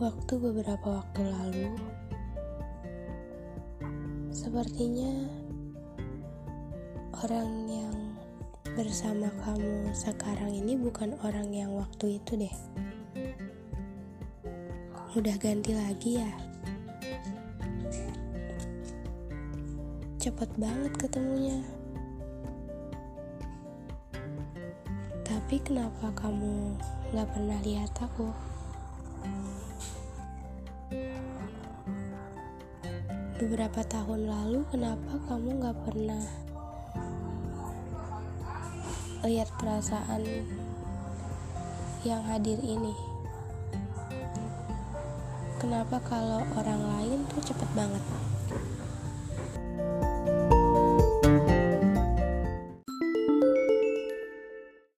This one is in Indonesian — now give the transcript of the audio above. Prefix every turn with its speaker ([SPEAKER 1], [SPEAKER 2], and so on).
[SPEAKER 1] Waktu beberapa waktu lalu, sepertinya orang yang bersama kamu sekarang ini bukan orang yang waktu itu deh. Udah ganti lagi ya? Cepet banget ketemunya. Tapi kenapa kamu gak pernah lihat aku? Beberapa tahun lalu, kenapa kamu gak pernah lihat perasaan yang hadir ini? Kenapa kalau orang lain tuh cepet banget?